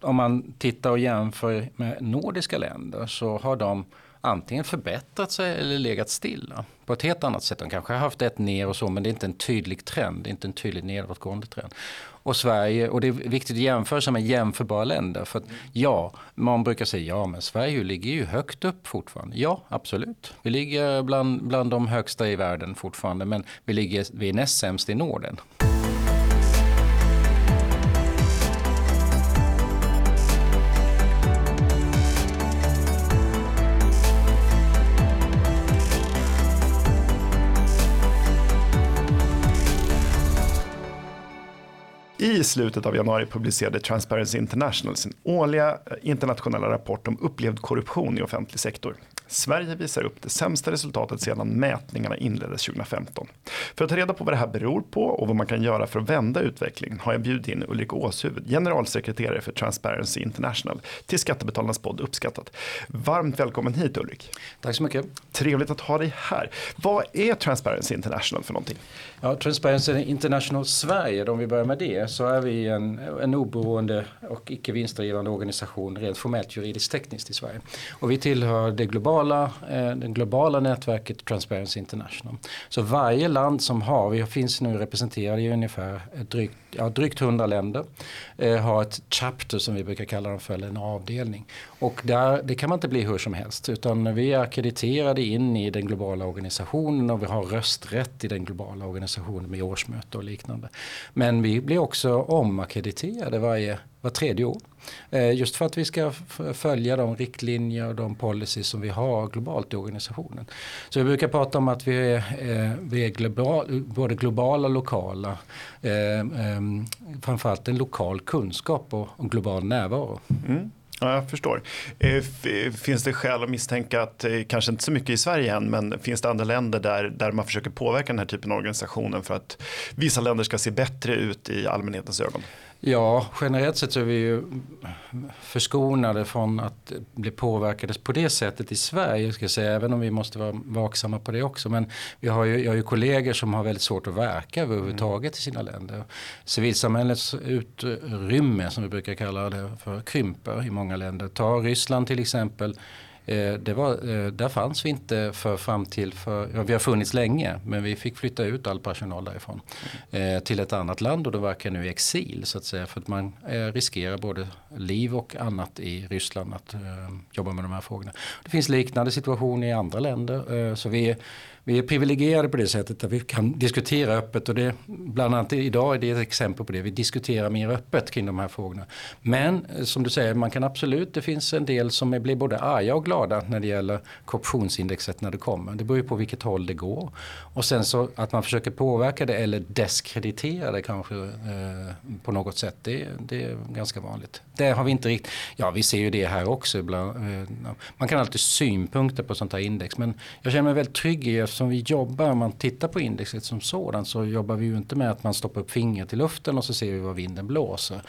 om man tittar och jämför med nordiska länder så har de antingen förbättrat sig eller legat stilla på ett helt annat sätt. De kanske har haft ett ner och så men det är inte en tydlig trend, det är inte en tydlig nedåtgående trend. Och Sverige, och det är viktigt att jämföra sig med jämförbara länder. För att, ja, man brukar säga ja men Sverige ligger ju högt upp fortfarande. Ja, absolut. Vi ligger bland, bland de högsta i världen fortfarande men vi, ligger, vi är näst sämst i Norden. I slutet av januari publicerade Transparency International sin årliga eh, internationella rapport om upplevd korruption i offentlig sektor. Sverige visar upp det sämsta resultatet sedan mätningarna inleddes 2015. För att ta reda på vad det här beror på och vad man kan göra för att vända utvecklingen har jag bjudit in Ulrik Åshuvud, generalsekreterare för Transparency International, till Skattebetalarnas podd Uppskattat. Varmt välkommen hit Ulrik. Tack så mycket. Trevligt att ha dig här. Vad är Transparency International för någonting? Ja, Transparency International Sverige, om vi börjar med det, så är vi en, en oberoende och icke vinstdrivande organisation rent formellt juridiskt tekniskt i Sverige. Och vi tillhör det globala, eh, det globala nätverket Transparency International. Så varje land som har, vi finns nu representerade i ungefär drygt, ja, drygt 100 länder, eh, har ett chapter som vi brukar kalla dem för, eller en avdelning. Och där, det kan man inte bli hur som helst utan vi är akkrediterade in i den globala organisationen och vi har rösträtt i den globala organisationen med årsmöte och liknande. Men vi blir också omakkrediterade varje, var tredje år. Eh, just för att vi ska följa de riktlinjer och de policies som vi har globalt i organisationen. Så vi brukar prata om att vi är, eh, vi är global, både globala och lokala. Eh, framförallt en lokal kunskap och, och global närvaro. Mm. Ja, jag förstår. Finns det skäl att misstänka att, kanske inte så mycket i Sverige än, men finns det andra länder där, där man försöker påverka den här typen av organisationer för att vissa länder ska se bättre ut i allmänhetens ögon? Ja, generellt sett så är vi ju förskonade från att bli påverkade på det sättet i Sverige. Ska jag säga, även om vi måste vara vaksamma på det också. Men vi har ju, jag har ju kollegor som har väldigt svårt att verka överhuvudtaget i sina länder. Civilsamhällets utrymme, som vi brukar kalla det för, krymper i många länder. Ta Ryssland till exempel Eh, det var, eh, där fanns vi inte för fram till, för, ja, vi har funnits länge men vi fick flytta ut all personal därifrån mm. till ett annat land och de verkar nu i exil så att säga för att man riskerar både liv och annat i Ryssland att jobba med de här frågorna. Det finns liknande situationer i andra länder så vi vi är privilegierade på det sättet att vi kan diskutera öppet och det, bland annat idag är det ett exempel på det. Vi diskuterar mer öppet kring de här frågorna. Men eh, som du säger, man kan absolut, det finns en del som blir både arga och glada när det gäller korruptionsindexet när det kommer. Det beror ju på vilket håll det går. Och sen så att man försöker påverka det eller deskreditera det kanske eh, på något sätt. Det, det, är ganska vanligt. Det har vi inte riktigt, ja vi ser ju det här också ibland. Eh, man kan alltid synpunkter på sånt här index men jag känner mig väldigt trygg i eftersom vi jobbar, om man tittar på indexet som sådant så jobbar vi ju inte med att man stoppar upp fingret i luften och så ser vi var vinden blåser.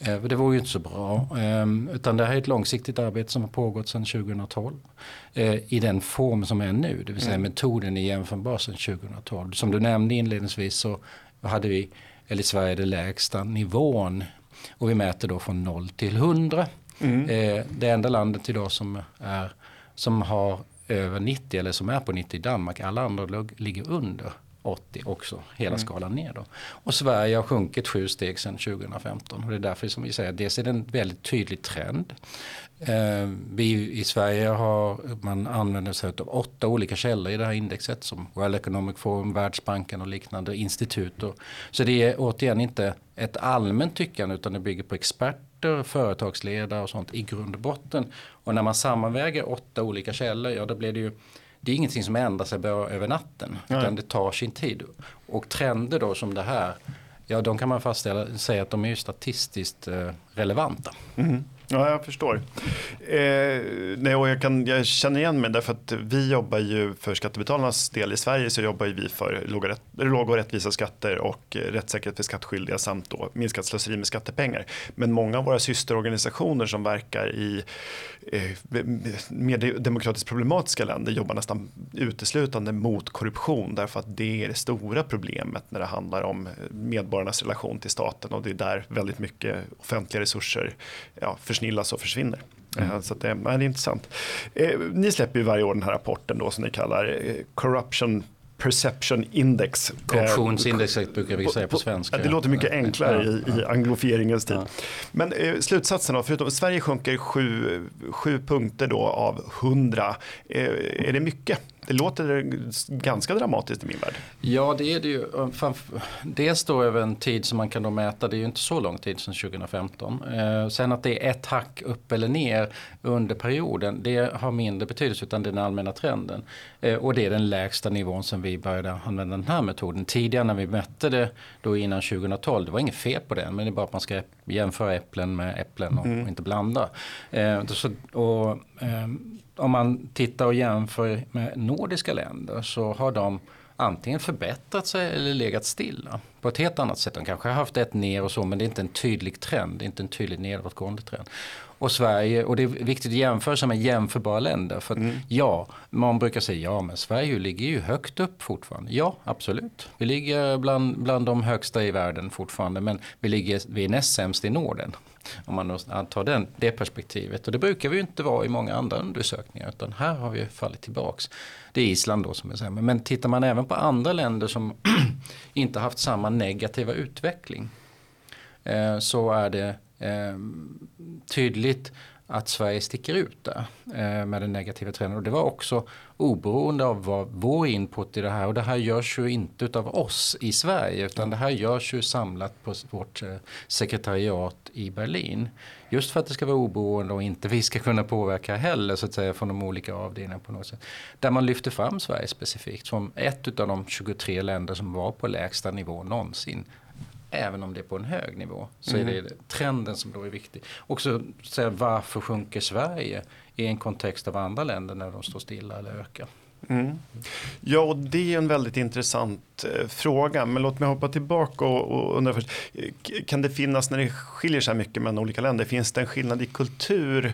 Eh, det vore ju inte så bra. Eh, utan det här är ett långsiktigt arbete som har pågått sedan 2012. Eh, I den form som är nu, det vill säga mm. metoden är jämförbar sedan 2012. Som du nämnde inledningsvis så hade vi, eller i Sverige, den lägsta nivån och vi mäter då från 0 till 100. Mm. Eh, det enda landet idag som, är, som har över 90 eller som är på 90 i Danmark. Alla andra ligger under 80 också, hela mm. skalan ner då. Och Sverige har sjunkit sju steg sedan 2015 och det är därför som vi säger att dels är det en väldigt tydlig trend. Eh, vi i Sverige har, man använder sig av åtta olika källor i det här indexet som World Economic Forum, Världsbanken och liknande institut. Och, så det är återigen inte ett allmänt tyckande utan det bygger på experter, företagsledare och sånt i grund och botten. Och när man sammanväger åtta olika källor, ja då blir det ju det är ingenting som ändrar sig bara över natten. Nej. Utan det tar sin tid. Och trender då som det här, ja de kan man fastställa, säga att de är statistiskt eh, relevanta. Mm. Ja, jag förstår. Eh, nej, och jag, kan, jag känner igen mig därför att vi jobbar ju för skattebetalarnas del i Sverige så jobbar vi för låga, låga och rättvisa skatter och rättssäkerhet för skattskyldiga samt då minskat slöseri med skattepengar. Men många av våra systerorganisationer som verkar i mer demokratiskt problematiska länder jobbar nästan uteslutande mot korruption därför att det är det stora problemet när det handlar om medborgarnas relation till staten och det är där väldigt mycket offentliga resurser ja, försnillas och försvinner. Mm. Så det, det är intressant. Ni släpper ju varje år den här rapporten då som ni kallar Corruption Perception Index. Korruptionsindexet brukar vi säga på svenska. Det låter mycket enklare i, i anglofieringens tid. Men eh, slutsatsen då, förutom Sverige sjunker sju, sju punkter då av hundra. Eh, är det mycket? Det låter ganska dramatiskt i min värld. Ja det är det ju. Dels då över en tid som man kan då mäta, det är ju inte så lång tid sedan 2015. Eh, sen att det är ett hack upp eller ner under perioden, det har mindre betydelse utan det är den allmänna trenden. Eh, och det är den lägsta nivån som vi började använda den här metoden. Tidigare när vi mätte det då innan 2012, det var inget fel på det, men det är bara att man ska jämföra äpplen med äpplen och, mm. och inte blanda. Eh, så, och, eh, om man tittar och jämför med nordiska länder så har de antingen förbättrat sig eller legat stilla på ett helt annat sätt. De kanske har haft ett ner och så men det är inte en tydlig trend, det är inte en tydlig nedåtgående trend. Och Sverige, och det är viktigt att jämföra sig med jämförbara länder. För att, mm. ja, man brukar säga ja men Sverige ligger ju högt upp fortfarande. Ja, absolut. Vi ligger bland, bland de högsta i världen fortfarande men vi, ligger, vi är näst sämst i Norden. Om man tar den, det perspektivet. Och det brukar vi ju inte vara i många andra undersökningar. Utan här har vi fallit tillbaks. Det är Island då som är sämre. Men tittar man även på andra länder som inte haft samma negativa utveckling. Eh, så är det eh, tydligt att Sverige sticker ut där eh, med den negativa trenden. Och det var också oberoende av vad vår input i det här. Och det här görs ju inte av oss i Sverige utan det här görs ju samlat på vårt eh, sekretariat i Berlin. Just för att det ska vara oberoende och inte vi ska kunna påverka heller så att säga från de olika avdelningarna på något sätt. Där man lyfter fram Sverige specifikt som ett av de 23 länder som var på lägsta nivå någonsin även om det är på en hög nivå. Så mm. är det trenden som då är viktig. Också säga varför sjunker Sverige i en kontext av andra länder när de står stilla eller ökar. Mm. Ja, och det är en väldigt intressant eh, fråga. Men låt mig hoppa tillbaka och, och undra först. Kan det finnas, när det skiljer sig mycket mellan olika länder, finns det en skillnad i kultur?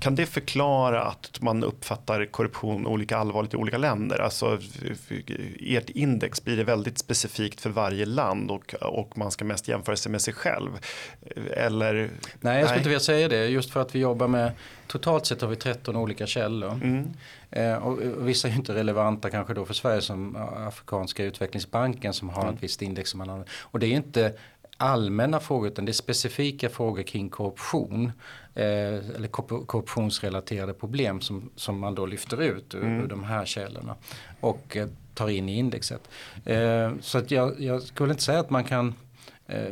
Kan det förklara att man uppfattar korruption olika allvarligt i olika länder? Alltså, ert index blir det väldigt specifikt för varje land och, och man ska mest jämföra sig med sig själv. Eller? Nej, jag skulle inte vilja säga det. Just för att vi jobbar med, totalt sett har vi 13 olika källor. Mm. Eh, och, vissa är inte relevanta kanske då för Sverige som Afrikanska utvecklingsbanken som har mm. ett visst index som man har. Och det är inte allmänna frågor utan det är specifika frågor kring korruption. Eh, eller korruptionsrelaterade problem som, som man då lyfter ut ur, mm. ur de här källorna. Och eh, tar in i indexet. Eh, så att jag, jag skulle inte säga att man kan eh,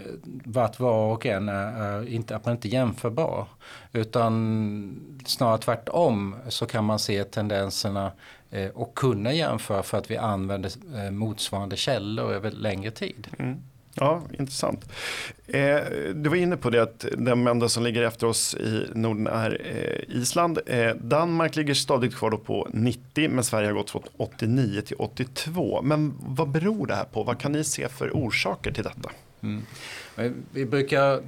vart var och en är, är, inte, att man inte är jämförbar. Utan snarare tvärtom så kan man se tendenserna eh, och kunna jämföra för att vi använder eh, motsvarande källor över längre tid. Mm. Ja, intressant. Eh, du var inne på det att den enda som ligger efter oss i Norden är eh, Island. Eh, Danmark ligger stadigt kvar på 90 men Sverige har gått från 89 till 82. Men vad beror det här på? Vad kan ni se för orsaker till detta? Mm. Vi brukar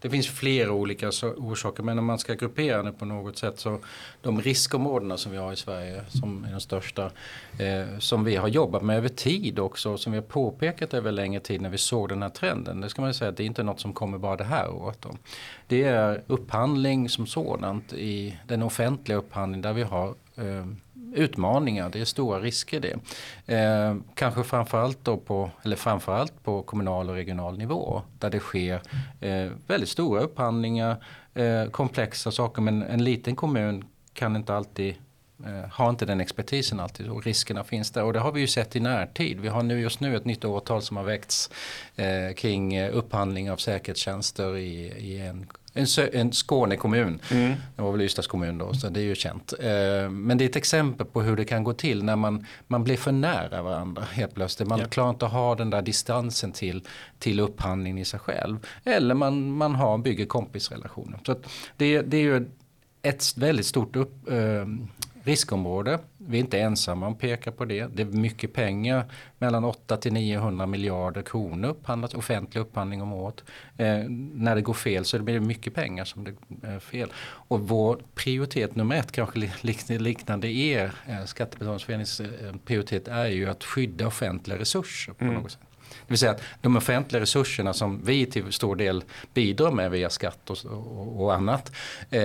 det finns flera olika orsaker men om man ska gruppera det på något sätt så de riskområdena som vi har i Sverige som är de största eh, som vi har jobbat med över tid också som vi har påpekat över längre tid när vi såg den här trenden. Det ska man säga att det är inte något som kommer bara det här året. Då. Det är upphandling som sådant i den offentliga upphandling där vi har eh, utmaningar, det är stora risker det. Eh, kanske framförallt, då på, eller framförallt på kommunal och regional nivå där det sker eh, väldigt stora upphandlingar, eh, komplexa saker men en liten kommun kan inte alltid eh, har inte den expertisen alltid och riskerna finns där och det har vi ju sett i närtid. Vi har nu just nu ett nytt åtal som har väckts eh, kring eh, upphandling av säkerhetstjänster i, i en en, en Skånekommun. Mm. Det var väl Ystads kommun då, så det är ju känt. Eh, men det är ett exempel på hur det kan gå till när man, man blir för nära varandra helt plötsligt. Man ja. klarar inte att ha den där distansen till, till upphandling i sig själv. Eller man, man har, bygger kompisrelationer. Så det, det är ju ett väldigt stort upp, eh, riskområde. Vi är inte ensamma om att peka på det. Det är mycket pengar, mellan 8 till 900 miljarder kronor upphandlat, offentlig upphandling om året. Eh, när det går fel så blir det mycket pengar som det är fel. Och vår prioritet nummer ett, kanske liknande er, eh, Skattebetalarnas eh, prioritet är ju att skydda offentliga resurser på mm. något sätt. Det vill säga att de offentliga resurserna som vi till stor del bidrar med via skatt och, och, och annat. Eh,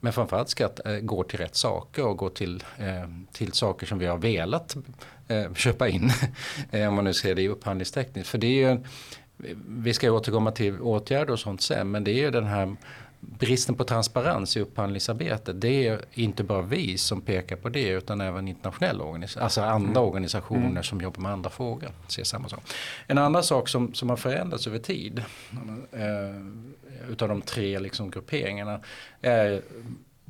men framförallt skatt eh, går till rätt saker och går till, eh, till saker som vi har velat eh, köpa in. Eh, om man nu ser det i upphandlingstekniskt. För det är ju, vi ska återkomma till åtgärder och sånt sen. Men det är ju den här bristen på transparens i upphandlingsarbetet. Det är inte bara vi som pekar på det utan även internationella organisationer, alltså andra mm. organisationer mm. som jobbar med andra frågor. Ser samma sak. En annan sak som, som har förändrats över tid eh, utav de tre liksom, grupperingarna är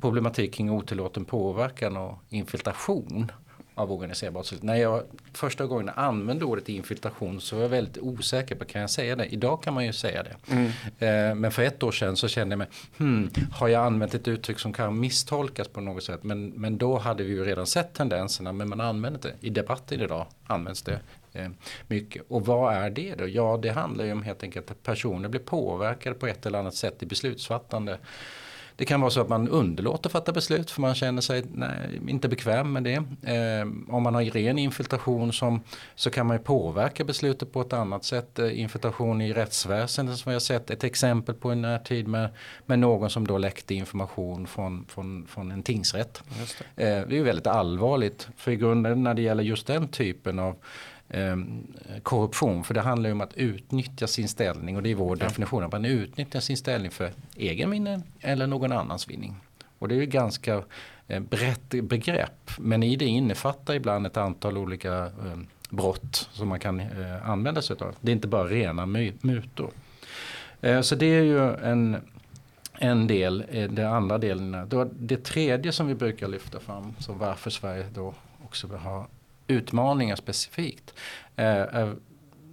problematik kring otillåten påverkan och infiltration av organiserad brottslighet. När jag första gången använde ordet infiltration så var jag väldigt osäker på kan jag säga det. Idag kan man ju säga det. Mm. Eh, men för ett år sedan så kände jag mig, hmm, har jag använt ett uttryck som kan misstolkas på något sätt? Men, men då hade vi ju redan sett tendenserna men man använder det. I debatten idag används det eh, mycket. Och vad är det då? Ja det handlar ju om helt enkelt att personer blir påverkade på ett eller annat sätt i beslutsfattande. Det kan vara så att man underlåter att fatta beslut för man känner sig nej, inte bekväm med det. Eh, om man har ren infiltration som, så kan man ju påverka beslutet på ett annat sätt. Eh, infiltration i rättsväsendet som vi har sett ett exempel på i närtid med, med någon som då läckte information från, från, från en tingsrätt. Det. Eh, det är ju väldigt allvarligt för i grunden när det gäller just den typen av korruption. För det handlar ju om att utnyttja sin ställning och det är vår ja. definition. Att man utnyttjar sin ställning för egen vinning eller någon annans vinning. Och det är ju ganska eh, brett begrepp. Men i det innefattar ibland ett antal olika eh, brott som man kan eh, använda sig av. Det är inte bara rena mutor. Eh, så det är ju en, en del. Det andra delen. Det tredje som vi brukar lyfta fram. Så varför Sverige då också har utmaningar specifikt är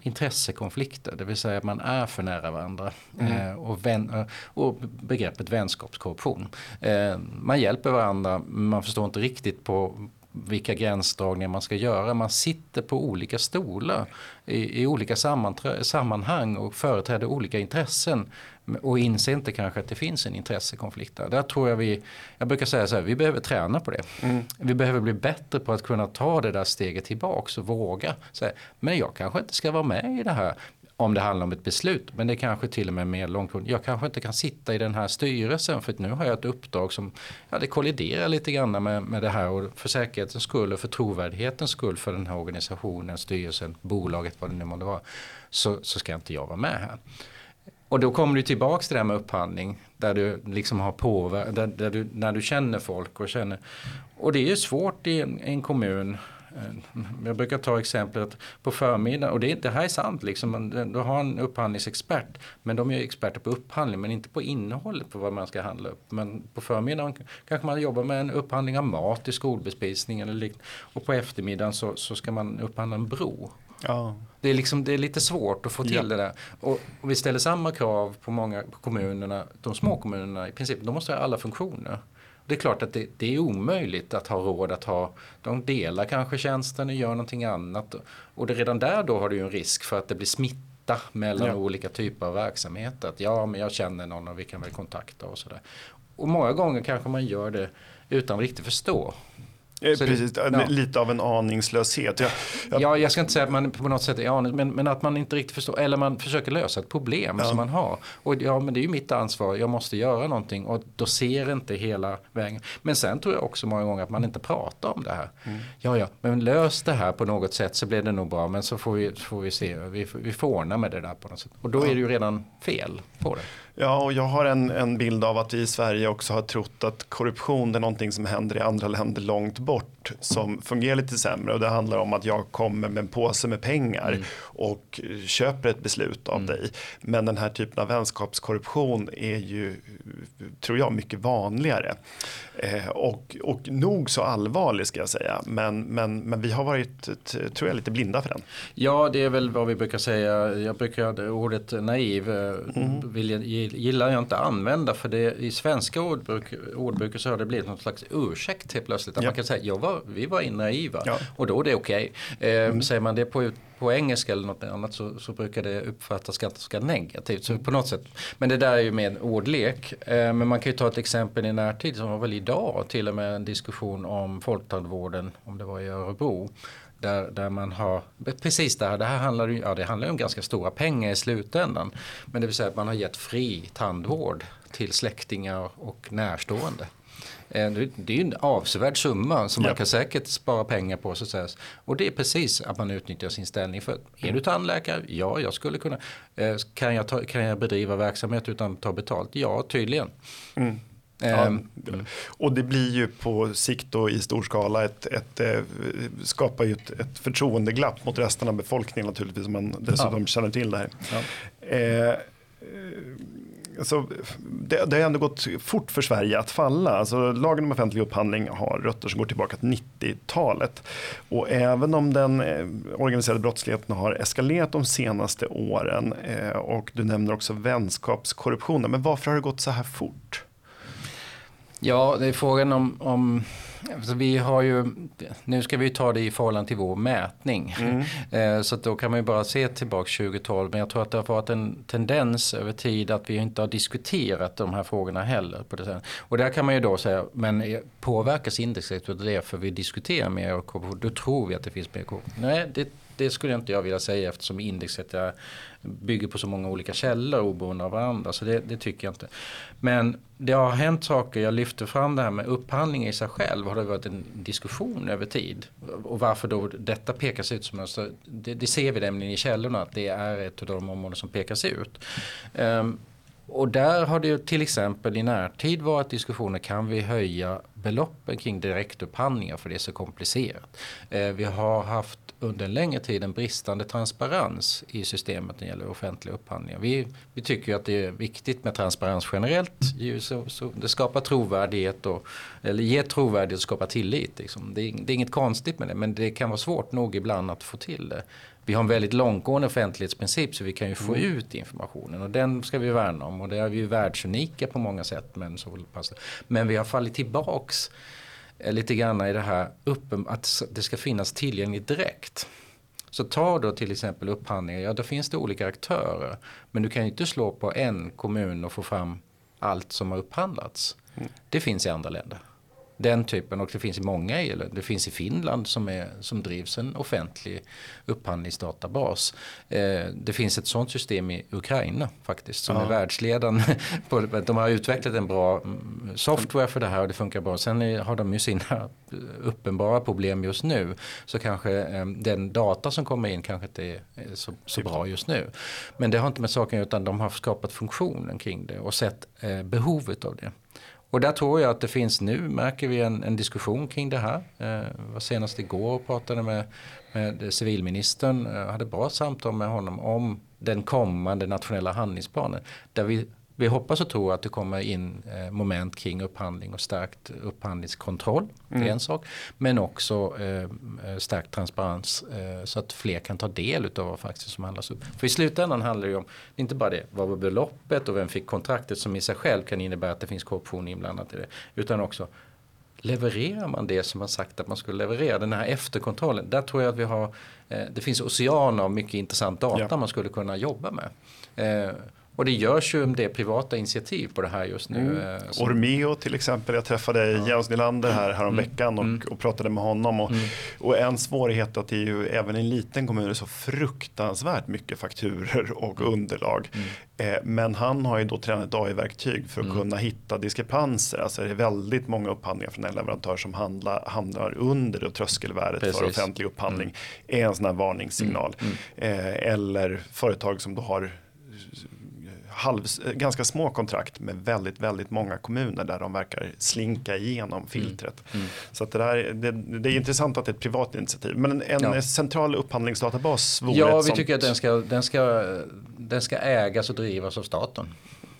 intressekonflikter, det vill säga att man är för nära varandra. Mm. Eh, och, vän, eh, och begreppet vänskapskorruption. Eh, man hjälper varandra, man förstår inte riktigt på vilka gränsdragningar man ska göra. Man sitter på olika stolar i, i olika sammanhang och företräder olika intressen och inser inte kanske att det finns en intressekonflikt där. Där tror jag vi, jag brukar säga så här, vi behöver träna på det. Mm. Vi behöver bli bättre på att kunna ta det där steget tillbaks och våga säga, men jag kanske inte ska vara med i det här om det handlar om ett beslut. Men det kanske till och med mer långtgående. Jag kanske inte kan sitta i den här styrelsen för nu har jag ett uppdrag som ja, det kolliderar lite grann med, med det här. Och för säkerhetens skull och för trovärdighetens skull för den här organisationen, styrelsen, bolaget, vad det nu måste vara. Så, så ska inte jag vara med här. Och då kommer du tillbaka till det här med upphandling. Där du liksom har påver- där, där du, när du känner folk och känner. Och det är ju svårt i en, en kommun eh, jag brukar ta exemplet på förmiddagen och det, det här är sant. Liksom, du har en upphandlingsexpert men de är experter på upphandling men inte på innehållet på vad man ska handla upp. Men på förmiddagen kanske man jobbar med en upphandling av mat i skolbespisningen. eller liknande. Och på eftermiddagen så, så ska man upphandla en bro. Ja. Det, är liksom, det är lite svårt att få till ja. det där. Och, och, vi ställer samma krav på många på kommunerna, de små kommunerna i princip. De måste ha alla funktioner. Det är klart att det, det, är omöjligt att ha råd att ha, de delar kanske tjänsten och gör någonting annat. Och det, redan där då har du ju en risk för att det blir smitta mellan ja. olika typer av verksamheter. Att ja, men jag känner någon och vi kan väl kontakta och sådär. Och många gånger kanske man gör det utan att riktigt förstå. Eh, precis, det, ja. lite av en aningslöshet. Jag, jag, ja, jag ska inte säga att man på något sätt är aning, men, men att man inte riktigt förstår, eller man försöker lösa ett problem ja. som man har. Och ja, men det är ju mitt ansvar, jag måste göra någonting och då ser inte hela vägen. Men sen tror jag också många gånger att man inte pratar om det här. Mm. Ja, ja, men lös det här på något sätt så blir det nog bra, men så får vi, får vi se, vi, vi får ordna med det där på något sätt. Och då är det ju redan fel på det. Ja, och jag har en, en bild av att vi i Sverige också har trott att korruption är någonting som händer i andra länder långt bort som fungerar lite sämre och det handlar om att jag kommer med en påse med pengar mm. och köper ett beslut av mm. dig. Men den här typen av vänskapskorruption är ju, tror jag, mycket vanligare. Eh, och, och nog så allvarlig ska jag säga. Men, men, men vi har varit, tror jag, lite blinda för den. Ja, det är väl vad vi brukar säga. Jag brukar ordet naiv eh, mm. vill ge gillar jag inte att använda för det i svenska ordbruk, ordbruket så har det blivit någon slags ursäkt helt plötsligt. Att ja. Man kan säga jag var, vi var naiva ja. och då är det okej. Okay. Eh, mm. Säger man det på, på engelska eller något annat så, så brukar det uppfattas ganska negativt. Så på något sätt, men det där är ju med ordlek. Eh, men man kan ju ta ett exempel i närtid som var väl idag till och med en diskussion om folktandvården om det var i Örebro. Där, där man har, precis där, det här handlar, ja, det handlar om ganska stora pengar i slutändan. Men det vill säga att man har gett fri tandvård till släktingar och närstående. Eh, det är ju en avsevärd summa som ja. man kan säkert spara pengar på. Så att säga. Och det är precis att man utnyttjar sin ställning. För är du tandläkare? Ja, jag skulle kunna. Eh, kan jag, ta, kan jag bedriva verksamhet utan att ta betalt? Ja, tydligen. Mm. Ja, ehm, och det blir ju på sikt och i stor skala ett, ett, ett eh, skapar ju ett, ett förtroendeglapp mot resten av befolkningen naturligtvis om man dessutom ja. känner till det här. Ja. Eh, alltså, det, det har ändå gått fort för Sverige att falla. Alltså, lagen om offentlig upphandling har rötter som går tillbaka till 90-talet. Och även om den eh, organiserade brottsligheten har eskalerat de senaste åren eh, och du nämner också vänskapskorruptionen. Men varför har det gått så här fort? Ja, det är frågan om, om alltså vi har ju, nu ska vi ta det i förhållande till vår mätning. Mm. Eh, så då kan man ju bara se tillbaka 2012. Men jag tror att det har varit en tendens över tid att vi inte har diskuterat de här frågorna heller. På det sättet. Och där kan man ju då säga, men påverkas indexet av det för vi diskuterar mer korruption? Då tror vi att det finns mer korruption. Nej, det, det skulle inte jag vilja säga eftersom indexet är, bygger på så många olika källor oberoende av varandra. Så det, det, tycker jag inte. Men det har hänt saker. Jag lyfter fram det här med upphandling i sig själv. Har det varit en diskussion över tid. Och varför då detta pekas ut som mönster? det, det ser vi nämligen i källorna att det är ett av de områden som pekas ut. Um, och där har det ju till exempel i närtid varit diskussioner, kan vi höja beloppen kring direktupphandlingar för det är så komplicerat. Eh, vi har haft under en längre tid en bristande transparens i systemet när det gäller offentliga upphandlingar. Vi, vi tycker att det är viktigt med transparens generellt. Så, så det skapar trovärdighet och, eller ger trovärdighet och skapar tillit. Liksom. Det, är, det är inget konstigt med det men det kan vara svårt nog ibland att få till det. Vi har en väldigt långtgående offentlighetsprincip så vi kan ju få mm. ut informationen och den ska vi värna om och det är vi ju världsunika på många sätt. Men, så men vi har fallit tillbaks lite grann i det här uppen, att det ska finnas tillgängligt direkt. Så ta då till exempel upphandlingar, ja då finns det olika aktörer. Men du kan ju inte slå på en kommun och få fram allt som har upphandlats. Mm. Det finns i andra länder. Den typen och det finns i många eller det finns i Finland som, är, som drivs en offentlig upphandlingsdatabas. Eh, det finns ett sådant system i Ukraina faktiskt som ja. är världsledande. de har utvecklat en bra mm, software för det här och det funkar bra. Sen har de ju sina uppenbara problem just nu. Så kanske eh, den data som kommer in kanske inte är så, så bra just nu. Men det har inte med saken utan de har skapat funktionen kring det och sett eh, behovet av det. Och där tror jag att det finns nu, märker vi en, en diskussion kring det här. Eh, var senast igår och pratade med, med civilministern, jag hade bra samtal med honom om den kommande nationella handlingsplanen. Där vi vi hoppas och tror att det kommer in eh, moment kring upphandling och stärkt upphandlingskontroll. Mm. Det är mm. en sak. Men också eh, eh, stärkt transparens eh, så att fler kan ta del av vad faktiskt som handlas upp. För i slutändan handlar det om, inte bara det, vad var beloppet och vem fick kontraktet som i sig själv kan innebära att det finns korruption inblandat i det. Utan också levererar man det som man sagt att man skulle leverera. Den här efterkontrollen, där tror jag att vi har, eh, det finns oceaner av mycket intressant data ja. man skulle kunna jobba med. Eh, och det görs ju det privata initiativ på det här just nu. Mm. Eh, Ormeo till exempel, jag träffade ja. Jens Nylander här mm. och, mm. och pratade med honom. Och, mm. och en svårighet att det är ju även i en liten kommun är så fruktansvärt mycket fakturer och mm. underlag. Mm. Eh, men han har ju då tränat AI-verktyg för att kunna hitta diskrepanser. Alltså det är väldigt många upphandlingar från en leverantör som handlar, hamnar under då tröskelvärdet Precis. för offentlig upphandling. är en sån här varningssignal. Eh, eller företag som då har halv, ganska små kontrakt med väldigt, väldigt många kommuner där de verkar slinka igenom mm. filtret. Mm. Mm. Så att det, där, det, det, är intressant att det är ett privat initiativ. Men en ja. central upphandlingsdatabas vore Ja, vi sånt... tycker att den ska, den, ska, den ska ägas och drivas av staten.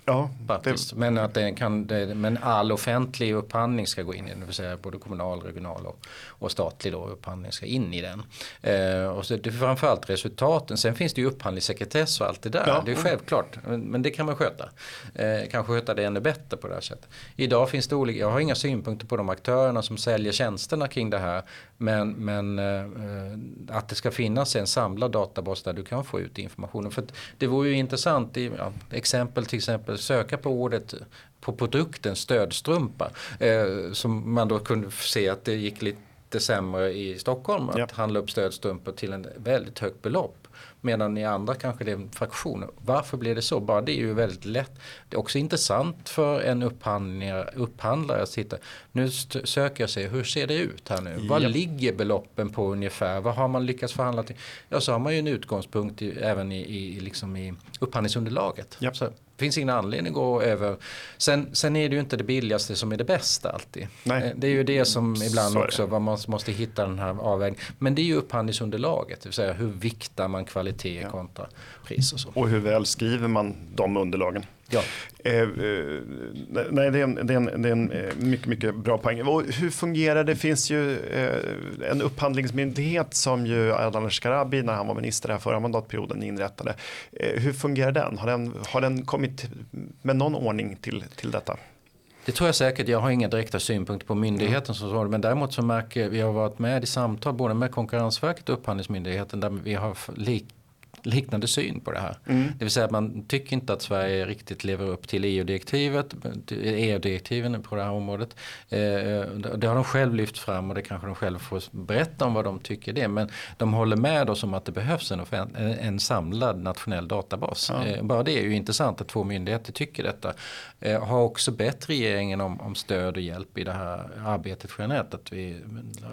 Ja, det... men, att det kan, det, men all offentlig upphandling ska gå in i den, det vill säga både kommunal, regional och, och statlig då, upphandling ska in i den. Eh, och så det är framförallt resultaten, sen finns det ju upphandlingssekretess och allt det där, ja. det är självklart, men, men, det kan man sköta. Eh, kanske sköta det ännu bättre på det här sättet. Idag finns det olika, jag har inga synpunkter på de aktörerna som säljer tjänsterna kring det här, men, men eh, att det ska finnas en samlad databas där du kan få ut informationen. För det vore ju intressant, i, ja, exempel till exempel söka på ordet på produkten stödstrumpa. Eh, som man då kunde se att det gick lite sämre i Stockholm att ja. handla upp stödstrumpor till en väldigt högt belopp. Medan i andra kanske det är en fraktion. Varför blir det så? Bara det är ju väldigt lätt. Det är också intressant för en upphandlare, upphandlare att titta. Nu söker jag sig, hur ser det ut här nu? Ja. Vad ligger beloppen på ungefär? Vad har man lyckats förhandla till? Ja, så har man ju en utgångspunkt i, även i, i, liksom i upphandlingsunderlaget. Ja. Så finns ingen anledning att gå över. Sen, sen är det ju inte det billigaste som är det bästa alltid. Nej. Eh, det är ju det som ibland också, vad man måste hitta den här avvägningen. Men det är ju upphandlingsunderlaget, det vill säga hur viktar man kvalitet ja. kontra pris och så. Och hur väl skriver man de underlagen? Ja. Eh, eh, nej, det är, en, det, är en, det är en eh, mycket, mycket bra poäng. Och hur fungerar det? Det finns ju eh, en upphandlingsmyndighet som ju Ardalan Shekarabi när han var minister här förra mandatperioden inrättade. Eh, hur fungerar den? Har, den? har den kommit med någon ordning till, till detta? Det tror jag säkert. Jag har inga direkta synpunkter på myndigheten som sådan. Men däremot så märker vi har varit med i samtal både med Konkurrensverket och Upphandlingsmyndigheten där vi har lik, liknande syn på det här. Mm. Det vill säga att man tycker inte att Sverige riktigt lever upp till EU-direktivet, EU-direktiven på det här området. Eh, det har de själv lyft fram och det kanske de själv får berätta om vad de tycker det. Men de håller med oss om att det behövs en, en samlad nationell databas. Ja. Eh, bara det är ju intressant att två myndigheter tycker detta. Eh, har också bett regeringen om, om stöd och hjälp i det här arbetet generellt. Att vi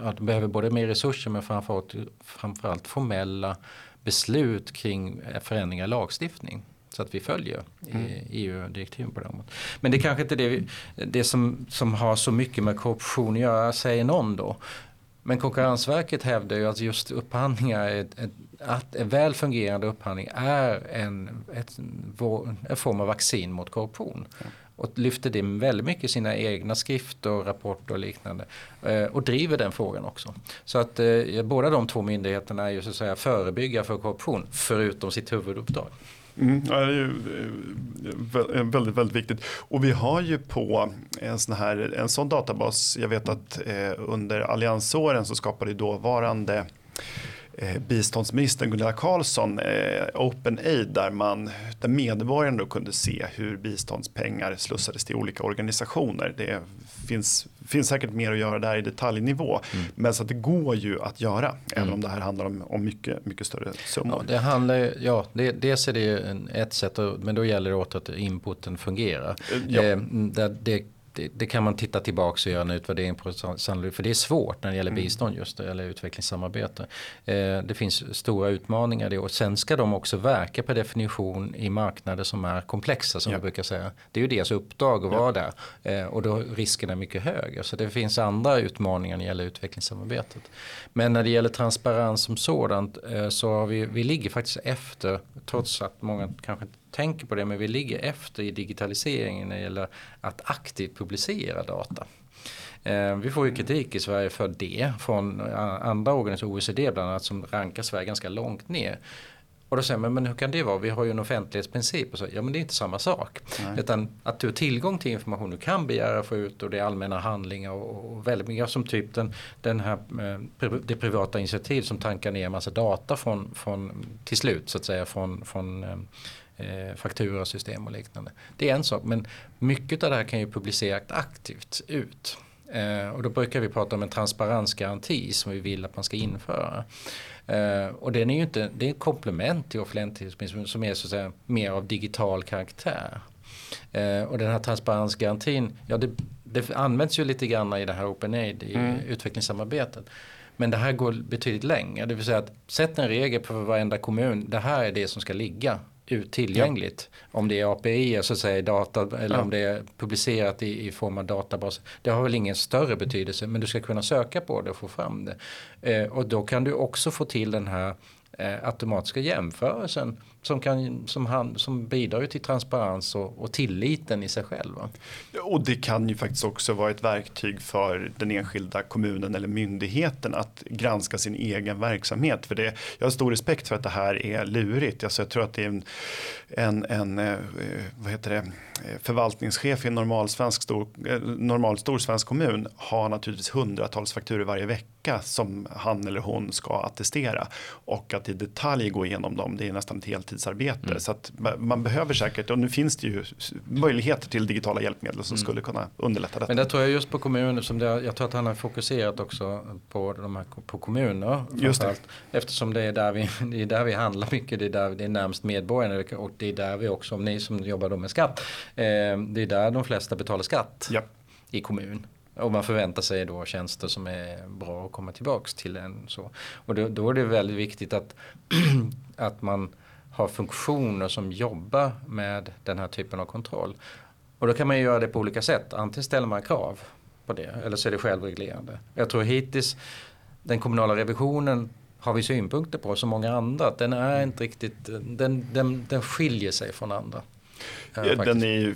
att behöver både mer resurser men framförallt, framförallt formella beslut kring förändringar i lagstiftning. Så att vi följer mm. EU-direktiven på det området. Men det är kanske inte det, vi, det som, som har så mycket med korruption att göra, säger någon då. Men Konkurrensverket hävdar ju att just upphandlingar, ett, ett, att en väl fungerande upphandling är en, ett, en form av vaccin mot korruption. Ja och lyfter det väldigt mycket i sina egna skrifter, rapporter och liknande. Eh, och driver den frågan också. Så att eh, båda de två myndigheterna är ju så att säga förebygga för korruption förutom sitt huvuduppdrag. Mm, det är ju eh, eh, väldigt, väldigt viktigt. Och vi har ju på en sån här en sån databas. Jag vet att eh, under alliansåren så skapade dåvarande biståndsministern Gunilla Carlsson eh, OpenAid där, man, där medborgarna då kunde se hur biståndspengar slussades till olika organisationer. Det finns, finns säkert mer att göra där i detaljnivå. Mm. Men så att det går ju att göra mm. även om det här handlar om, om mycket, mycket större summor. Ja, det handlar, ja, det, dels är det ett sätt men då gäller det åter att inputen fungerar. Ja. Eh, där det det, det, kan man titta tillbaka och göra en utvärdering på sannolikt. För det är svårt när det gäller mm. bistånd just det, eller utvecklingssamarbete. Eh, det finns stora utmaningar det och sen ska de också verka per definition i marknader som är komplexa som ja. vi brukar säga. Det är ju deras uppdrag att ja. vara där eh, och då risken är mycket högre. Så det finns andra utmaningar när det gäller utvecklingssamarbetet. Men när det gäller transparens som sådant eh, så har vi, vi ligger faktiskt efter trots att många kanske inte tänker på det men vi ligger efter i digitaliseringen när det gäller att aktivt publicera data. Eh, vi får ju kritik i Sverige för det från andra organisationer, OECD bland annat, som rankar Sverige ganska långt ner. Och då säger man, men hur kan det vara? Vi har ju en offentlighetsprincip. Och så, ja men det är inte samma sak. Nej. Utan att du har tillgång till information du kan begära få ut och det är allmänna handlingar och, och väldigt mycket som typ den, den här, eh, det privata initiativ som tankar ner en massa data från, från till slut så att säga från, från eh, fakturasystem och liknande. Det är en sak men mycket av det här kan ju publiceras aktivt ut. Eh, och då brukar vi prata om en transparensgaranti som vi vill att man ska införa. Eh, och den är ju inte, det är ett komplement till offentlighetsprincipen som är så att säga mer av digital karaktär. Eh, och den här transparensgarantin, ja det, det används ju lite grann i det här OpenAid i mm. utvecklingssamarbetet. Men det här går betydligt längre. Det vill säga att sätt en regel för varenda kommun. Det här är det som ska ligga ut tillgängligt. Ja. Om det är API, så att säga, data, eller ja. om det är publicerat i, i form av databas. Det har väl ingen större betydelse men du ska kunna söka på det och få fram det. Eh, och då kan du också få till den här eh, automatiska jämförelsen som, kan, som, han, som bidrar till transparens och, och tilliten i sig själv. Och det kan ju faktiskt också vara ett verktyg för den enskilda kommunen eller myndigheten att granska sin egen verksamhet. För det, jag har stor respekt för att det här är lurigt. Alltså jag tror att det är en, en, en eh, vad heter det, eh, förvaltningschef i en normal, svensk stor, eh, normal stor svensk kommun har naturligtvis hundratals fakturer varje vecka som han eller hon ska attestera. Och att i detalj gå igenom dem, det är nästan ett helt heltidsarbete. Mm. Så att man behöver säkert, och nu finns det ju möjligheter till digitala hjälpmedel som mm. skulle kunna underlätta detta. Men det tror jag just på kommuner, som det, jag tror att han har fokuserat också på, de här, på kommuner. Just det. Eftersom det är, där vi, det är där vi handlar mycket, det är, där, det är närmast medborgarna och det är där vi också, om ni som jobbar då med skatt, eh, det är där de flesta betalar skatt ja. i kommun. Och man förväntar sig då tjänster som är bra att komma tillbaks till en. Så. Och då, då är det väldigt viktigt att, att man har funktioner som jobbar med den här typen av kontroll. Och då kan man ju göra det på olika sätt. Antingen ställer man krav på det eller så är det självreglerande. Jag tror hittills den kommunala revisionen har vi synpunkter på som många andra. Den är inte riktigt, den, den, den skiljer sig från andra. Ja, den är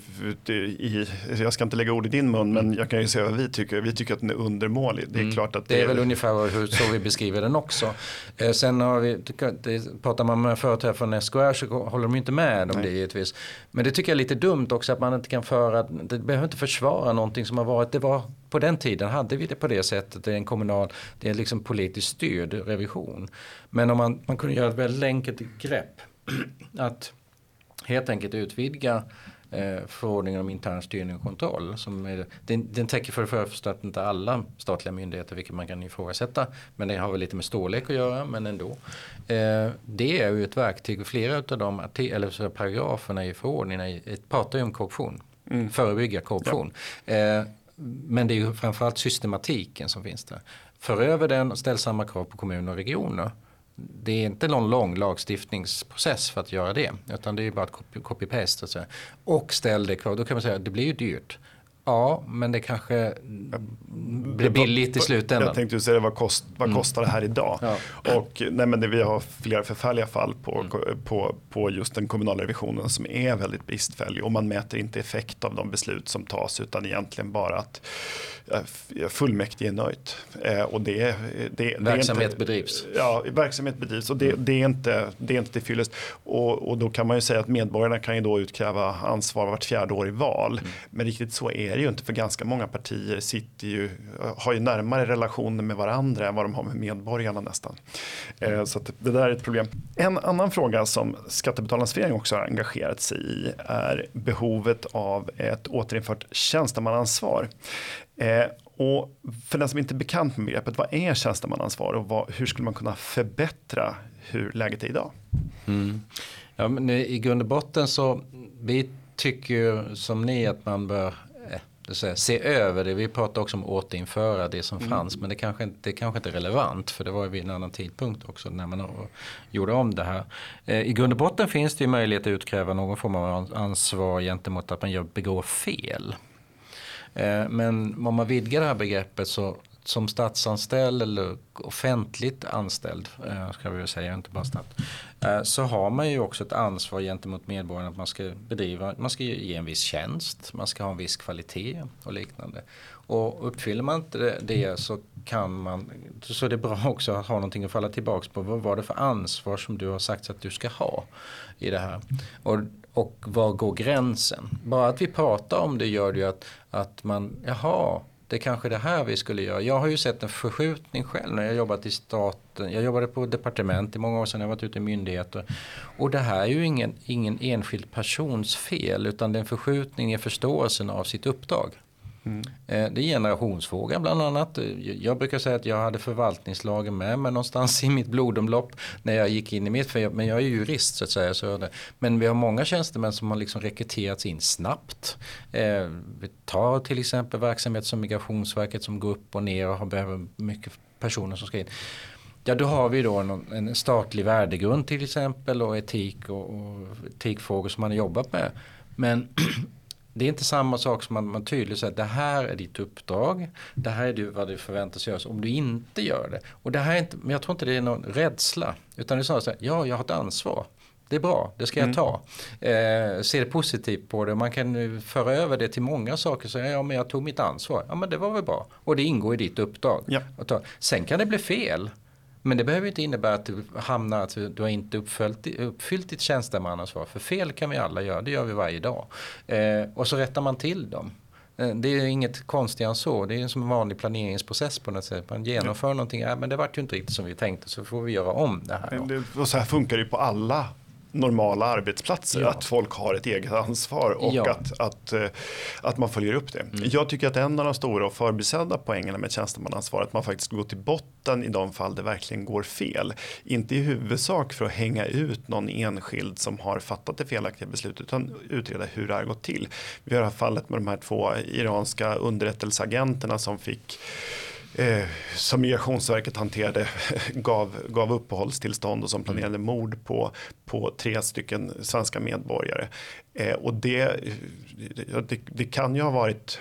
i, jag ska inte lägga ord i din mun men jag kan ju säga vad vi tycker. Vi tycker att den är undermålig. Det är mm. klart att det, det är väl ungefär hur, så vi beskriver den också. Eh, sen har vi, det, pratar man med företrädare från SKR så håller de inte med om Nej. det givetvis. Men det tycker jag är lite dumt också att man inte kan föra, det behöver inte försvara någonting som har varit, det var på den tiden hade vi det på det sättet. Det är en kommunal, det är liksom politiskt styrd revision. Men om man, man kunde göra ett väldigt enkelt grepp. att helt enkelt utvidga eh, förordningen om intern styrning och kontroll. Som är, den, den täcker för det första att inte alla statliga myndigheter, vilket man kan ifrågasätta. Men det har väl lite med storlek att göra, men ändå. Eh, det är ju ett verktyg, flera av de eller så paragraferna i förordningen pratar ju om korruption. Mm. Förebygga korruption. Ja. Eh, men det är ju framförallt systematiken som finns där. För över den och ställ samma krav på kommuner och regioner det är inte någon lång lagstiftningsprocess för att göra det. Utan det är bara att copy-paste. Och ställ det krav. Då kan man säga att det blir ju dyrt. Ja, men det kanske blir billigt i slutändan. Jag tänkte säga vad, kost, vad mm. kostar det här idag? Ja. Och nej, men det, vi har flera förfärliga fall på, mm. på, på just den kommunala revisionen som är väldigt bristfällig och man mäter inte effekt av de beslut som tas utan egentligen bara att fullmäktige är nöjt. Eh, och det, det, verksamhet det inte, bedrivs. Ja, verksamhet bedrivs och det, det, är inte, det är inte fyllest. Och, och då kan man ju säga att medborgarna kan ju då utkräva ansvar vart fjärde år i val. Mm. Men riktigt så är det ju inte för ganska många partier sitter ju, har ju närmare relationer med varandra än vad de har med medborgarna nästan. Eh, så det där är ett problem. En annan fråga som Skattebetalarnas förening också har engagerat sig i är behovet av ett återinfört tjänstemannaansvar. Eh, och för den som inte är bekant med begreppet, vad är tjänstemannaansvar och vad, hur skulle man kunna förbättra hur läget är idag? Mm. Ja, men I grund och botten så vi tycker ju som ni att man bör säga, se över det. Vi pratar också om återinföra det som mm. fanns. Men det kanske, inte, det kanske inte är relevant. För det var ju vid en annan tidpunkt också när man gjorde om det här. Eh, I grund och botten finns det ju möjlighet att utkräva någon form av ansvar gentemot att man gör, begår fel. Eh, men om man vidgar det här begreppet så som statsanställd eller offentligt anställd, eh, ska vi säga, inte bara stat, eh, så har man ju också ett ansvar gentemot medborgarna att man ska bedriva, man ska ge en viss tjänst, man ska ha en viss kvalitet och liknande. Och uppfyller man inte det så kan man, så är det bra också att ha någonting att falla tillbaks på. Vad var det för ansvar som du har sagt att du ska ha i det här? Och, och var går gränsen? Bara att vi pratar om det gör det ju att, att man, jaha, det är kanske det här vi skulle göra. Jag har ju sett en förskjutning själv när jag jobbat i staten. Jag jobbade på departement i många år sedan, jag har varit ute i myndigheter. Och det här är ju ingen, ingen enskild persons fel utan det är en förskjutning i förståelsen av sitt uppdrag. Mm. Eh, det är generationsfråga bland annat. Eh, jag brukar säga att jag hade förvaltningslagen med mig någonstans i mitt blodomlopp när jag gick in i mitt, för jag, men jag är jurist så att säga. Så det. Men vi har många tjänstemän som har liksom rekryterats in snabbt. Eh, vi tar till exempel verksamhet som Migrationsverket som går upp och ner och har behöver mycket personer som ska in. Ja, då har vi då en, en statlig värdegrund till exempel och etik och, och etikfrågor som man har jobbat med. Men det är inte samma sak som att man tydligt säger att det här är ditt uppdrag. Det här är du, vad du förväntas göra om du inte gör det. Och det här är inte, men jag tror inte det är någon rädsla. Utan det är snarare så här, ja jag har ett ansvar. det är bra, det ska jag ta. Eh, se det positivt på det. Man kan föra över det till många saker. Så, ja, men jag tog mitt ansvar. Ja, men det var väl bra. Och det ingår i ditt uppdrag. Ja. Sen kan det bli fel. Men det behöver inte innebära att du hamnar att du har inte uppfyllt, uppfyllt ditt tjänstemannaansvar. För fel kan vi alla göra, det gör vi varje dag. Eh, och så rättar man till dem. Eh, det är inget konstigare än så. Det är som en vanlig planeringsprocess på något sätt. Man genomför ja. någonting, ja, men det vart ju inte riktigt som vi tänkte så får vi göra om det här. Det, och så här funkar det ju på alla normala arbetsplatser, ja. att folk har ett eget ansvar och ja. att, att, eh, att man följer upp det. Mm. Jag tycker att en av de stora och förbisedda poängerna med tjänstemannaansvar att man faktiskt går till botten i de fall det verkligen går fel. Inte i huvudsak för att hänga ut någon enskild som har fattat det felaktiga beslutet utan utreda hur det har gått till. Vi har fallet med de här två iranska underrättelseagenterna som fick eh, som Migrationsverket hanterade gav, gav uppehållstillstånd och som planerade mm. mord på, på tre stycken svenska medborgare. Eh, och det, det, det, kan ju ha varit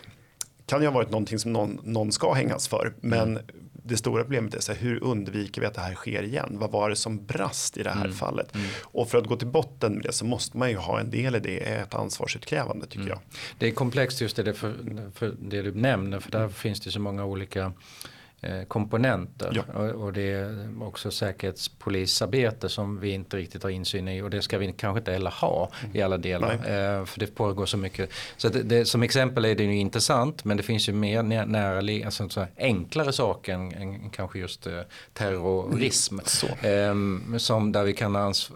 kan ju ha varit någonting som någon, någon ska hängas för. Men mm. Det stora problemet är så här, hur undviker vi att det här sker igen? Vad var det som brast i det här mm. fallet? Mm. Och för att gå till botten med det så måste man ju ha en del i det, ett ansvarsutkrävande tycker mm. jag. Det är komplext just det, för, för det du nämner, för där finns det så många olika komponenter. Ja. Och, det är också säkerhetspolisarbete som vi inte riktigt har insyn i och det ska vi kanske inte heller ha i alla delar. Eh, för det pågår så mycket. Så det, det, som exempel är det ju intressant men det finns ju mer nära, alltså, så enklare saker än, än kanske just eh, terrorism. Mm. Eh, som där vi kan ans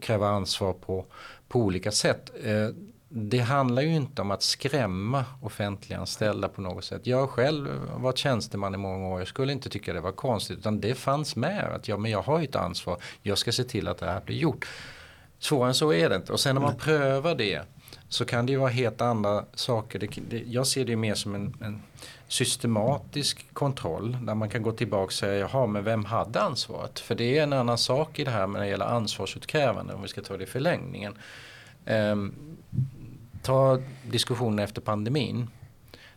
kräva ansvar på, på olika sätt. Eh, det handlar ju inte om att skrämma offentliganställda på något sätt. Jag själv varit tjänsteman i många år. Jag skulle inte tycka det var konstigt. Utan det fanns med. Att ja, men jag har ju ett ansvar. Jag ska se till att det här blir gjort. Svårare än så är det inte. Och sen när man prövar det. Så kan det ju vara helt andra saker. Det, det, jag ser det mer som en, en, systematisk kontroll. Där man kan gå tillbaka och säga. Jaha, men vem hade ansvaret? För det är en annan sak i det här när det gäller ansvarsutkrävande. Om vi ska ta det i förlängningen. Um, ta diskussionen efter pandemin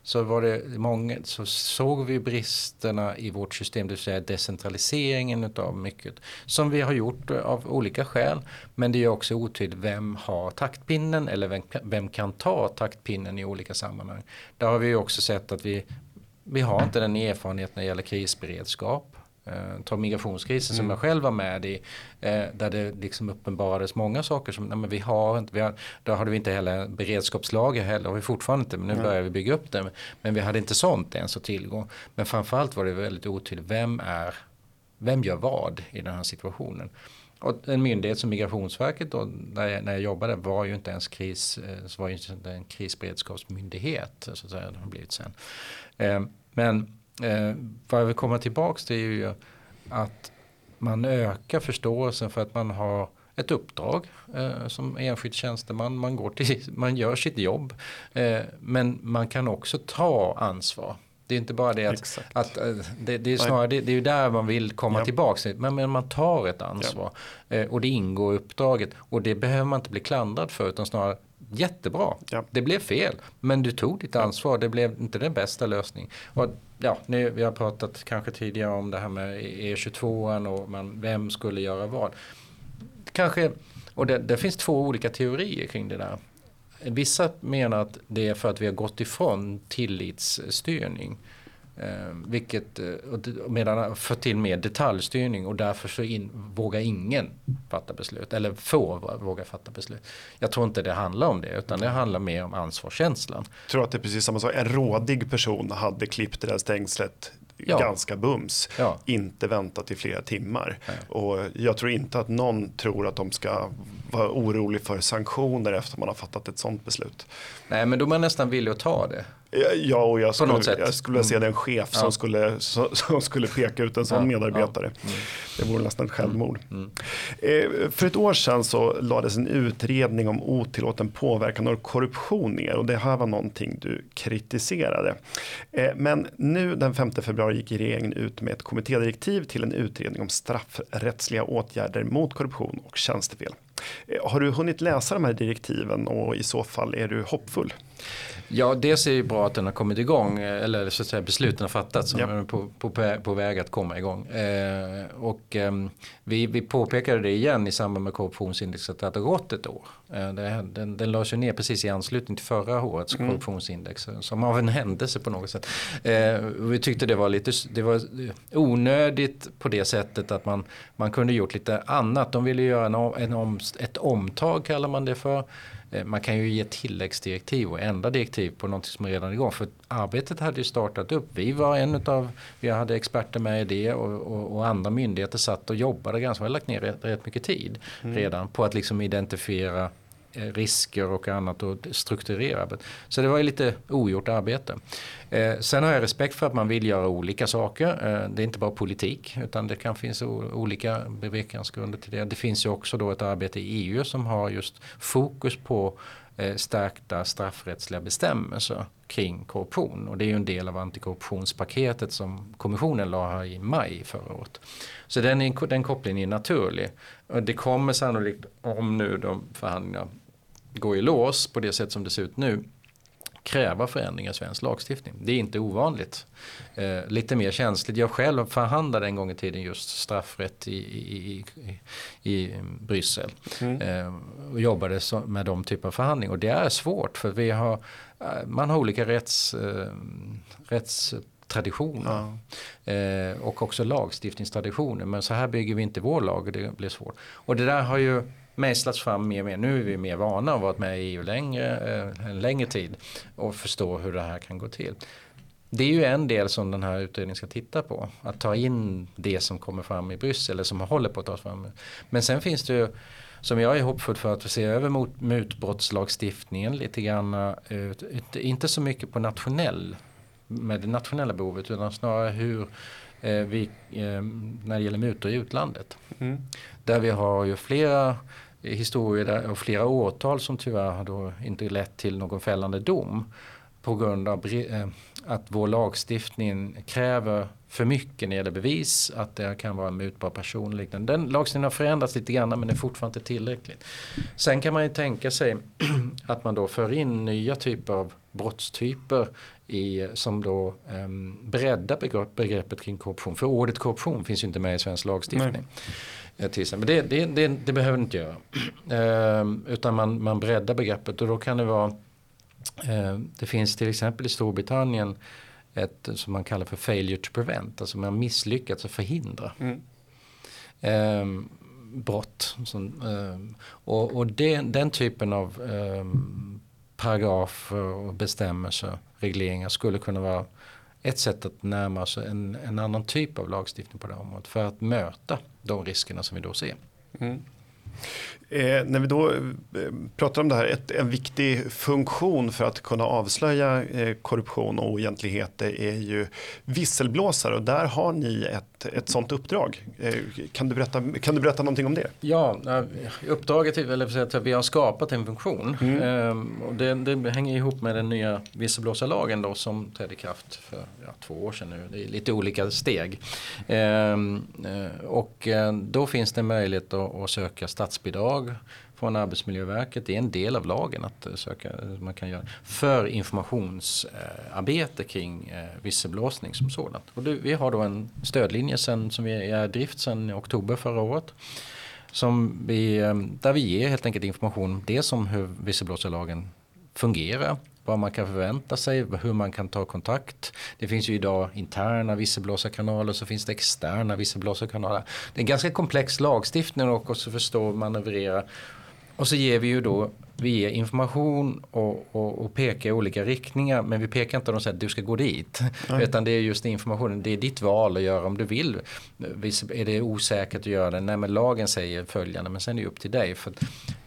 så var det många, så såg vi bristerna i vårt system, det vill säga decentraliseringen av mycket. Som vi har gjort av olika skäl. Men det är också otydligt vem har taktpinnen eller vem, vem kan ta taktpinnen i olika sammanhang. Där har vi också sett att vi, vi har inte den erfarenheten när det gäller krisberedskap. Eh, ta migrationskrisen mm. som jag själv var med i. Eh, där det liksom uppenbarades många saker som nej, men vi har inte. Vi har, då hade vi inte heller beredskapslager heller. Har vi fortfarande inte. Men nu mm. börjar vi bygga upp det. Men vi hade inte sånt ens att tillgå. Men framförallt var det väldigt otydligt. Vem är vem gör vad i den här situationen? Och en myndighet som Migrationsverket då, när jag, när jag jobbade var ju inte ens kris, eh, så var ju inte en krisberedskapsmyndighet. Så att säga, det har blivit sen. Eh, men Eh, vad jag vill komma tillbaka till är ju att man ökar förståelsen för att man har ett uppdrag eh, som enskild tjänsteman. Man, går till, man gör sitt jobb. Eh, men man kan också ta ansvar. Det är inte bara det att, att eh, det, det, är snarare det, det, är ju där man vill komma ja. tillbaka. Men, men man tar ett ansvar. Ja. Eh, och det ingår i uppdraget. Och det behöver man inte bli klandrad för utan snarare jättebra. Ja. Det blev fel. Men du tog ditt ansvar. Det blev inte den bästa lösningen. Och ja, nu, vi har pratat kanske tidigare om det här med E22 och man, vem skulle göra vad. Kanske, och det, det finns två olika teorier kring det där. Vissa menar att det är för att vi har gått ifrån tillitsstyrning. Eh, vilket, eh, medan för till mer detaljstyrning och därför så in, vågar ingen fatta beslut. Eller få våga fatta beslut. Jag tror inte det handlar om det utan det handlar mer om ansvarskänslan. Jag tror att det är precis samma sak. En rådig person hade klippt det där stängslet ja. ganska bums. Ja. Inte väntat i flera timmar. Ja. Och jag tror inte att någon tror att de ska vara orolig för sanktioner efter man har fattat ett sånt beslut. Nej men då är man nästan villig att ta det. Ja, och jag skulle, jag skulle se mm. den chef som, skulle, som skulle peka ut en sån ja, medarbetare. Ja. Mm. Det vore nästan självmord. Mm. Mm. Eh, för ett år sedan så lades en utredning om otillåten påverkan och korruption ner och det här var någonting du kritiserade. Eh, men nu den 5 februari gick regeringen ut med ett kommittédirektiv till en utredning om straffrättsliga åtgärder mot korruption och tjänstefel. Eh, har du hunnit läsa de här direktiven och i så fall är du hoppfull? Ja, dels är det bra att den har kommit igång, eller så att säga besluten har fattats som ja. är på, på, på väg att komma igång. Eh, och eh, vi, vi påpekade det igen i samband med korruptionsindexet att det har gått ett år. Eh, det, den, den lades ju ner precis i anslutning till förra årets mm. korruptionsindex, som av en händelse på något sätt. Eh, vi tyckte det var lite det var onödigt på det sättet att man, man kunde gjort lite annat. De ville göra en, en ett omtag kallar man det för. Eh, man kan ju ge tilläggsdirektiv och ändra direktiv på något som redan är igång. För arbetet hade ju startat upp. Vi var en av, vi hade experter med i det och, och, och andra myndigheter satt och jobbade ganska, vi har lagt ner rätt, rätt mycket tid mm. redan på att liksom identifiera Eh, risker och annat och strukturera. Så det var ju lite ogjort arbete. Eh, sen har jag respekt för att man vill göra olika saker. Eh, det är inte bara politik utan det kan finnas olika bevekelsegrunder till det. Det finns ju också då ett arbete i EU som har just fokus på stärkta straffrättsliga bestämmelser kring korruption. Och det är ju en del av antikorruptionspaketet som kommissionen la här i maj förra året. Så den, den kopplingen är naturlig. Det kommer sannolikt, om nu de förhandlingarna gå i lås på det sätt som det ser ut nu kräva förändringar i svensk lagstiftning. Det är inte ovanligt. Eh, lite mer känsligt. Jag själv förhandlade en gång i tiden just straffrätt i, i, i, i Bryssel. Mm. Eh, och jobbade så, med de typer av förhandlingar. Och det är svårt för vi har, eh, man har olika rätts, eh, rättstraditioner. Ja. Eh, och också lagstiftningstraditioner. Men så här bygger vi inte vår lag och det blir svårt. Och det där har ju mejslats fram mer och mer. Nu är vi mer vana och varit med i EU längre, eh, en längre tid och förstår hur det här kan gå till. Det är ju en del som den här utredningen ska titta på. Att ta in det som kommer fram i Bryssel eller som håller på att tas fram. Men sen finns det ju som jag är hoppfull för att se över mot mutbrottslagstiftningen lite grann. Eh, inte så mycket på nationell med det nationella behovet utan snarare hur eh, vi, när det gäller mutor i utlandet. Mm. Där vi har ju flera historier och flera åtal som tyvärr har då inte lett till någon fällande dom på grund av eh, att vår lagstiftning kräver för mycket när det gäller bevis, att det kan vara en mutbar person och liknande. Den lagstiftningen har förändrats lite grann men är fortfarande inte tillräckligt. Sen kan man ju tänka sig att man då för in nya typer av brottstyper i, som då um, breddar begreppet kring korruption. För ordet korruption finns ju inte med i svensk lagstiftning. Nej. Eh, till exempel. Det, det, det, det behöver inte göra. Eh, utan man, man breddar begreppet och då kan det vara eh, Det finns till exempel i Storbritannien ett som man kallar för failure to prevent. Alltså man misslyckats att förhindra. Mm. Eh, brott. Som, eh, och och det, den typen av ehm, paragrafer och bestämmelser, regleringar skulle kunna vara ett sätt att närma sig en, en annan typ av lagstiftning på det här området för att möta de riskerna som vi då ser. Mm. Eh, när vi då eh, pratar om det här, ett, en viktig funktion för att kunna avslöja eh, korruption och oegentligheter är ju visselblåsare och där har ni ett, ett sånt uppdrag. Eh, kan, du berätta, kan du berätta någonting om det? Ja, uppdraget är att vi har skapat en funktion mm. Ehm, och det, det, hänger ihop med den nya visselblåsarlagen då som trädde i kraft för ja, två år sedan nu. Det är lite olika steg. Ehm, eh, och eh, då finns det möjlighet att, att söka statsbidrag från Arbetsmiljöverket. Det är en del av lagen att eh, söka, eh, man kan göra för informationsarbete kring eh, visselblåsning som sådant. Och det, vi har då en stödlinje sen, som vi är i drift sedan oktober förra året. Som vi, där vi ger helt enkelt information dels om hur visselblåsarlagen fungerar vad man kan förvänta sig, hur man kan ta kontakt. Det finns ju idag interna visselblåsarkanaler så finns det externa visselblåsarkanaler. Det är en ganska komplex lagstiftning och också förstå och manövrera. Och så ger vi ju då vi ger information och, och, och pekar i olika riktningar men vi pekar inte och säger att du ska gå dit. Nej. Utan det är just informationen, det är ditt val att göra om du vill. Är det osäkert att göra det? Nej men lagen säger följande men sen är det upp till dig. För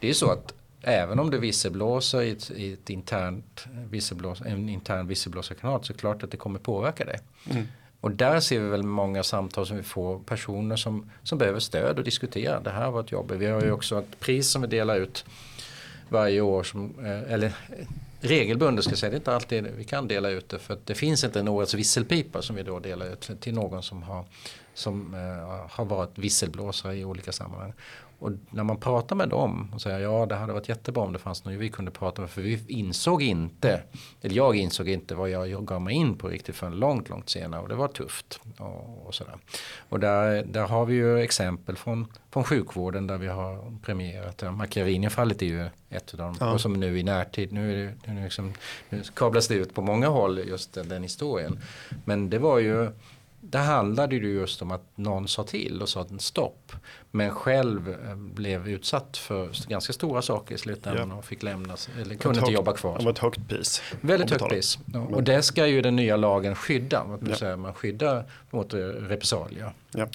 det är så att även om du visselblåser i, ett, i ett internt visselblås, en intern visselblåsarkanal så är det klart att det kommer påverka dig. Mm. Och där ser vi väl många samtal som vi får personer som, som behöver stöd och diskutera. Det här var ett jobb. Vi har ju också ett pris som vi delar ut varje år. Som, eh, eller regelbundet ska jag säga. Det är inte alltid vi kan dela ut det. För det finns inte en årets visselpipa som vi då delar ut till någon som har, som, uh, har varit visselblåsare i olika sammanhang. Och när man pratar med dem och säger ja det hade varit jättebra om det fanns någon vi kunde prata med. För vi insåg inte, eller jag insåg inte vad jag gav mig in på riktigt förrän långt, långt senare. Och det var tufft. Och, och sådär. och där, där har vi ju exempel från, från sjukvården där vi har premierat. Macchiarini-fallet är ju ett av dem. Ja. Och som nu i närtid, nu, är det, nu, liksom, nu kablas det ut på många håll just den, den historien. Men det var ju det handlade ju just om att någon sa till och sa stopp. Men själv eh, blev utsatt för ganska stora saker i slutändan ja. och fick lämnas eller kunde inte jobba kvar. Det var ett högt pris. Väldigt högt pris. Ja, och det ska ju den nya lagen skydda. Ja. Man skyddar mot repressalier. Ja.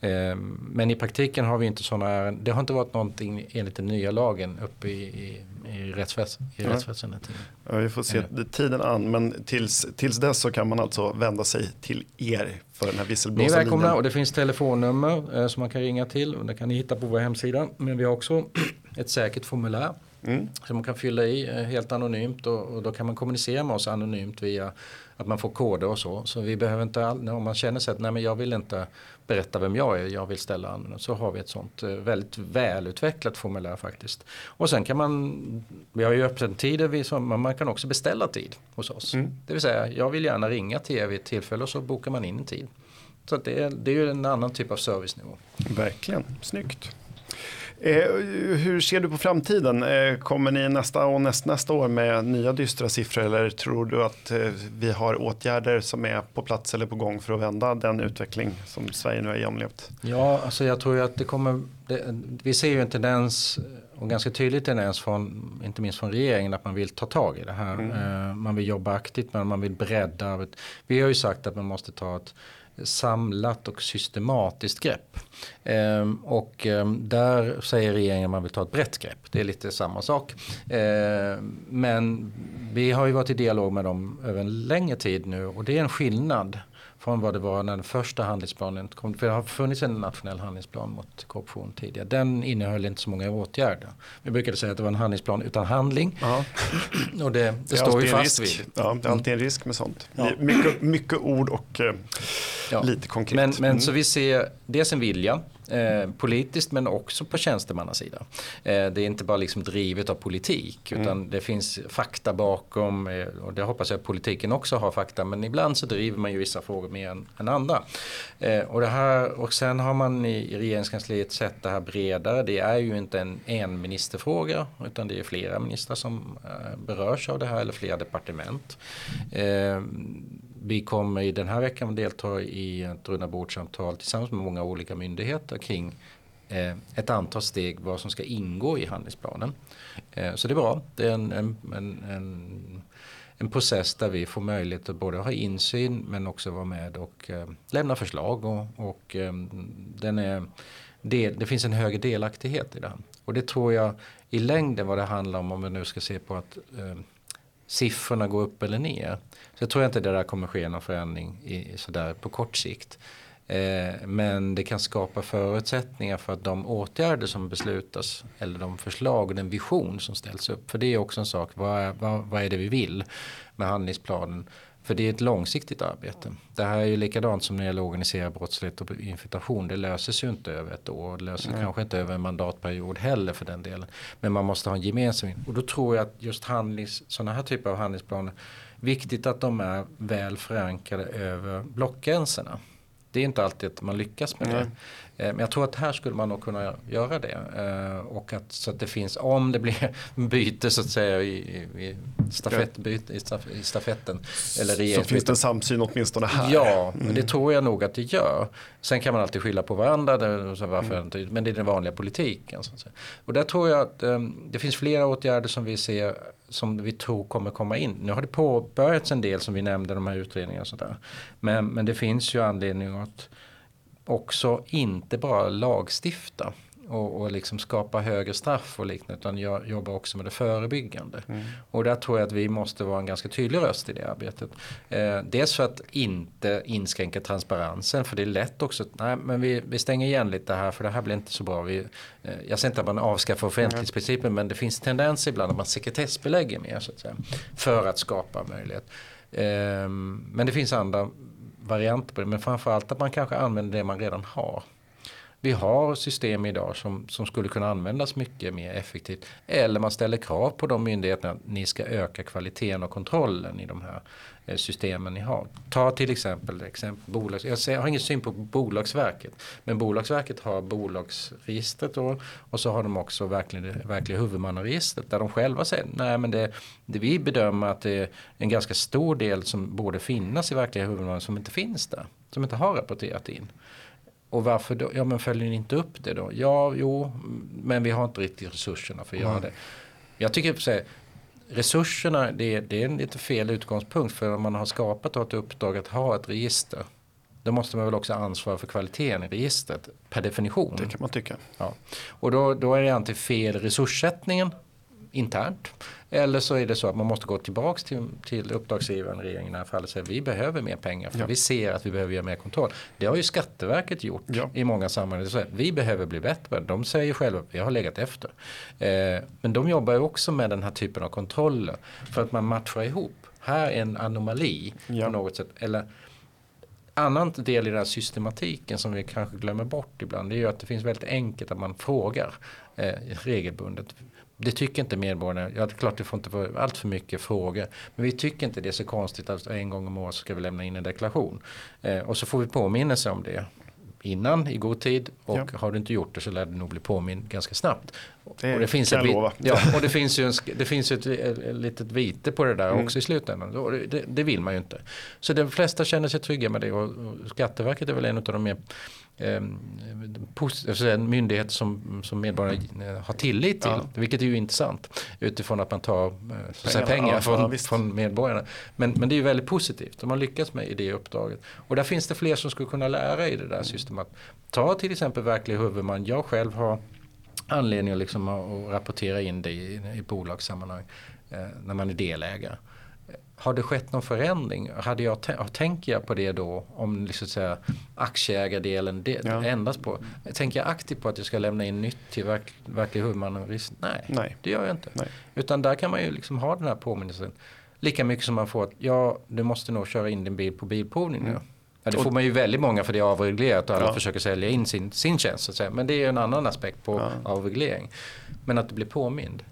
Ehm, men i praktiken har vi inte sådana ärenden. Det har inte varit någonting enligt den nya lagen uppe i, i, i, rättsväs i ja. rättsväsendet. Ja, vi får se tiden an. Men tills, tills dess så kan man alltså vända sig till er för den här visselblåsarlinjen. Ni är välkomna och det finns telefonnummer eh, som man kan ringa till. Och det kan ni hitta på vår hemsida. Men vi har också ett säkert formulär Mm. Som man kan fylla i eh, helt anonymt och, och, då kan man kommunicera med oss anonymt via att man får koder och så. Så vi behöver inte, all, om man känner sig att nej men jag vill inte berätta vem jag är, jag vill ställa anonymt. Så har vi ett sånt eh, väldigt välutvecklat formulär faktiskt. Och sen kan man, vi har ju öppettider, man kan också beställa tid hos oss. Mm. Det vill säga, jag vill gärna ringa till er vid ett tillfälle och så bokar man in en tid. Så det, det är ju en annan typ av servicenivå. Verkligen, snyggt. Eh, hur ser du på framtiden? Eh, kommer ni nästa och näst, nästa år med nya dystra siffror eller tror du att eh, vi har åtgärder som är på plats eller på gång för att vända den utveckling som Sverige nu har genomlevt? Ja, alltså jag tror ju att det kommer, det, vi ser ju en tendens och ganska tydlig tendens från, inte minst från regeringen, att man vill ta tag i det här. Mm. Man vill jobba aktivt, men man vill bredda. Vi har ju sagt att man måste ta ett samlat och systematiskt grepp. Eh, och eh, där säger regeringen att man vill ta ett brett grepp. Det är lite samma sak. Eh, men vi har ju varit i dialog med dem över en längre tid nu och det är en skillnad från vad det var när den första handlingsplanen kom. För det har funnits en nationell handlingsplan mot korruption tidigare. Den innehöll inte så många åtgärder. Vi brukade säga att det var en handlingsplan utan handling. Ja. Och det, det, det står vi fast vid. Ja, det är alltid en risk med sånt. Ja. Mycket, mycket ord och eh, ja. lite konkret. Men, men mm. så vi ser dels en vilja Eh, politiskt men också på tjänstemannasidan. Eh, det är inte bara liksom drivet av politik utan mm. det finns fakta bakom eh, och det hoppas jag att politiken också har fakta men ibland så driver man ju vissa frågor mer än, än andra. Eh, och, det här, och sen har man i, i regeringskansliet sett det här bredare. Det är ju inte en en ministerfråga utan det är flera ministrar som eh, berörs av det här eller flera departement. Vi kommer i den här veckan att delta i ett rundabordssamtal tillsammans med många olika myndigheter kring eh, ett antal steg vad som ska ingå i handlingsplanen. Eh, så det är bra. Det är en, en, en, en, process där vi får möjlighet att både ha insyn men också vara med och eh, lämna förslag. Och, och eh, den är, det, det finns en högre delaktighet i den. Och det tror jag i längden vad det handlar om om vi nu ska se på att eh, siffrorna går upp eller ner. Så jag tror inte det där kommer ske någon förändring i, sådär på kort sikt. Eh, men det kan skapa förutsättningar för att de åtgärder som beslutas eller de förslag och den vision som ställs upp. För det är också en sak, vad är, vad, vad är det vi vill med handlingsplanen? För det är ett långsiktigt arbete. Det här är ju likadant som när det gäller organiserad brottslighet och infiltration. Det löses ju inte över ett år. Det löses mm. kanske inte över en mandatperiod heller för den delen. Men man måste ha en gemensam. Och då tror jag att just handlings, sådana här typer av handlingsplaner. Viktigt att de är väl förankrade över blockgränserna. Det är inte alltid att man lyckas med mm. det. Eh, men jag tror att här skulle man nog kunna göra det. Eh, och att, så att det finns, om det blir byte så att säga i, i, stafettbyte, i, stafetten. Eller så finns det en samsyn åtminstone här. Ja, mm. det tror jag nog att det gör. Sen kan man alltid skylla på varandra, varför mm. men det är den vanliga politiken. Så att säga. Och där tror jag att um, det finns flera åtgärder som vi ser som vi tror kommer komma in. Nu har det påbörjats en del som vi nämnde, de här utredningarna och sådär. Men, men det finns ju anledning att också inte bara lagstifta och, och liksom skapa högre straff och liknande utan jag jobbar också med det förebyggande. Mm. Och där tror jag att vi måste vara en ganska tydlig röst i det arbetet. Eh, dels för att inte inskränka transparensen för det är lätt också att nej, men vi, vi stänger igen lite här för det här blir inte så bra. Vi, eh, jag säger inte att man avskaffar offentlighetsprincipen mm. men det finns tendenser ibland att man sekretessbelägger mer så att säga, för att skapa möjlighet. Eh, men det finns andra varianter på det men framförallt att man kanske använder det man redan har. Vi har system idag som, som skulle kunna användas mycket mer effektivt. Eller man ställer krav på de myndigheterna att ni ska öka kvaliteten och kontrollen i de här eh, systemen ni har. Ta till exempel, exempel bolags, jag, säger, jag har ingen syn på Bolagsverket. Men Bolagsverket har bolagsregistret då, och så har de också verkligen, verkliga huvudmannaregistret där de själva säger nej men det, det vi bedömer att det är en ganska stor del som borde finnas i verkliga huvudmannen som inte finns där. Som inte har rapporterat in. Och varför då? Ja men följer ni inte upp det då? Ja, jo, men vi har inte riktigt resurserna för att mm. göra det. Jag tycker så här, resurserna det, det är en lite fel utgångspunkt för om man har skapat ett uppdrag att ha ett register. Då måste man väl också ansvara för kvaliteten i registret per definition. Det kan man tycka. Ja. Och då, då är det antingen fel resurssättningen internt. Eller så är det så att man måste gå tillbaka till, till uppdragsgivaren, regeringen i det här fallet, och säga vi behöver mer pengar för ja. vi ser att vi behöver göra mer kontroll. Det har ju Skatteverket gjort ja. i många sammanhang. Vi behöver bli bättre. De säger själva att vi har legat efter. Eh, men de jobbar ju också med den här typen av kontroller för att man matchar ihop. Här är en anomali ja. på något sätt. Eller, annan del i den här systematiken som vi kanske glömmer bort ibland det är ju att det finns väldigt enkelt att man frågar eh, regelbundet det tycker inte medborgarna. Ja, det är klart det får inte vara allt för mycket frågor. Men vi tycker inte det är så konstigt att en gång om året ska vi lämna in en deklaration. Eh, och så får vi påminnelse om det innan i god tid och ja. har du inte gjort det så lär du nog bli påmind ganska snabbt. Det, och det finns ett. Ja, och det finns ju, en, det finns ett, ett, litet vite på det där mm. också i slutändan. Det, det, vill man ju inte. Så de flesta känner sig trygga med det och Skatteverket är väl en av de mer en myndighet som, som medborgarna eh, har tillit till. Ja. Vilket är ju intressant utifrån att man tar eh, pengar, pengar ja, från, ja, från medborgarna. Men, men det är ju väldigt positivt. De har lyckats med i det uppdraget. Och där finns det fler som skulle kunna lära i det där systemet. Ta till exempel verklig huvudman. Jag själv har anledning att, liksom rapportera in det i, i bolagssammanhang eh, när man är delägare har det skett någon förändring? Hade jag tänker jag på det då om liksom säga, aktieägardelen det, ja. ändras på? Tänker jag aktivt på att jag ska lämna in nytt till verk, verklig huvudman? Nej, Nej, det gör jag inte. Nej. Utan där kan man ju liksom ha den här påminnelsen. Lika mycket som man får att ja, du måste nog köra in din bil på bilprovning nu. Mm. Ja, det får man ju väldigt många för det är avreglerat och alla ja. försöker sälja in sin, sin tjänst. Så att säga. Men det är en annan aspekt på ja. avreglering. Men att du blir påmind.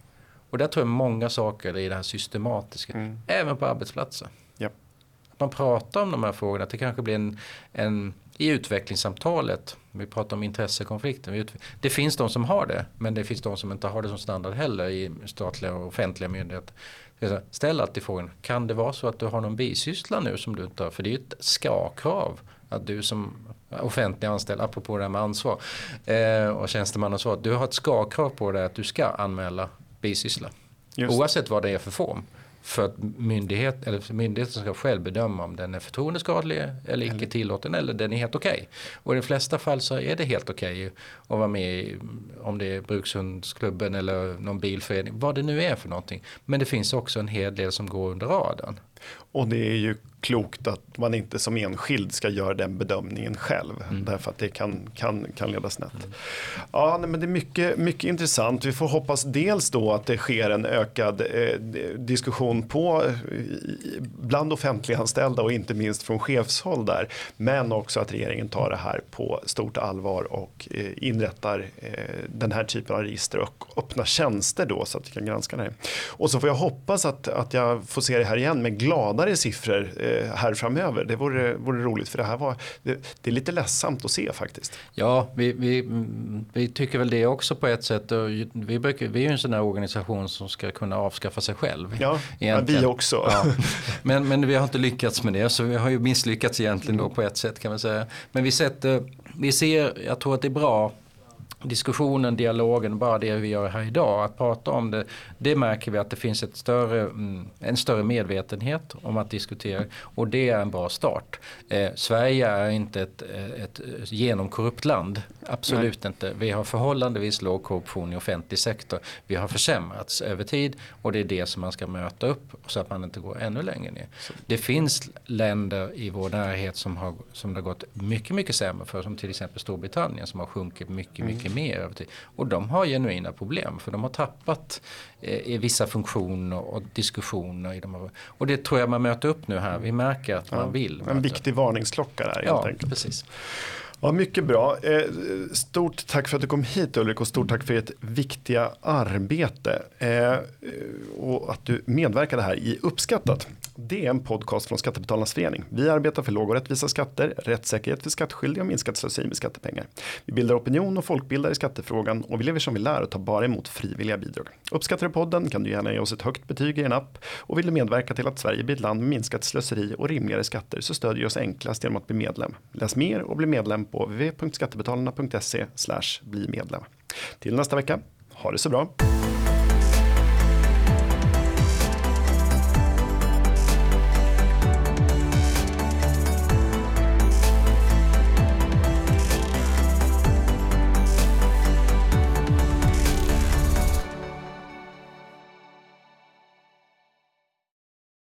Och där tror jag många saker i det här systematiska, mm. även på arbetsplatser. Yep. Att man pratar om de här frågorna, att det kanske blir en, en i utvecklingssamtalet, vi pratar om intressekonflikter. Det finns de som har det, men det finns de som inte har det som standard heller i statliga och offentliga myndigheter. Ställ alltid frågan, kan det vara så att du har någon bisyssla nu som du inte har? För det är ju ett ska-krav att du som offentlig anställd, apropå det här med ansvar eh, och tjänstemannaansvar, du har ett ska-krav på dig att du ska anmäla bisyssla. Oavsett vad det är för form. För att myndighet, eller myndigheten ska själv bedöma om den är förtroendeskadlig eller icke tillåten eller den är helt okej. Okay. Och i de flesta fall så är det helt okej okay att vara med i, om det är brukshundsklubben eller någon bilförening, vad det nu är för någonting. Men det finns också en hel del som går under radarn. Och det är ju klokt att man inte som enskild ska göra den bedömningen själv. Mm. Därför att det kan, kan, kan leda snett. Mm. Ja, men det är mycket, mycket intressant. Vi får hoppas dels då att det sker en ökad eh, diskussion på, eh, bland offentliganställda och inte minst från chefshåll där. Men också att regeringen tar det här på stort allvar och eh, inrättar eh, den här typen av register och öppnar tjänster då så att vi kan granska det här. Och så får jag hoppas att, att jag får se det här igen med gladare siffror eh, här framöver. Det vore, vore roligt för det här var, det, det, är lite ledsamt att se faktiskt. Ja, vi, vi, vi tycker väl det också på ett sätt. Vi, brukar, vi är ju en sån här organisation som ska kunna avskaffa sig själv. Ja, ja vi också. Ja. Men, men vi har inte lyckats med det så vi har ju misslyckats egentligen då på ett sätt kan man säga. Men vi, sätter, vi ser, jag tror att det är bra diskussionen, dialogen, bara det vi gör här idag, att prata om det, det märker vi att det finns ett större, mm, en större medvetenhet om att diskutera och det är en bra start. Eh, Sverige är inte ett, ett genomkorrupt land, absolut Nej. inte. Vi har förhållandevis låg korruption i offentlig sektor. Vi har försämrats över tid och det är det som man ska möta upp så att man inte går ännu längre ner. Det finns länder i vår närhet som, har, som det har gått mycket, mycket sämre för, som till exempel Storbritannien som har sjunkit mycket, mycket mycket mer över tid. Och de har genuina problem för de har tappat eh, i vissa funktioner och diskussioner. I de och det tror jag man möter upp nu här. Vi märker att ja, man vill. En viktig varningsklocka där helt ja, enkelt. Precis. Ja, mycket bra. Eh, stort tack för att du kom hit Ulrik och stort tack för ert viktiga arbete. Eh, och att du medverkade här i Uppskattat. Det är en podcast från Skattebetalarnas förening. Vi arbetar för låga och rättvisa skatter, rättssäkerhet för skattskyldiga och minskat slöseri med skattepengar. Vi bildar opinion och folkbildar i skattefrågan och vi lever som vi lär och tar bara emot frivilliga bidrag. Uppskattar du podden kan du gärna ge oss ett högt betyg i en app och vill du medverka till att Sverige blir ett land med minskat slöseri och rimligare skatter så stödjer du oss enklast genom att bli medlem. Läs mer och bli medlem på www.skattebetalarna.se bli medlem. Till nästa vecka, ha det så bra.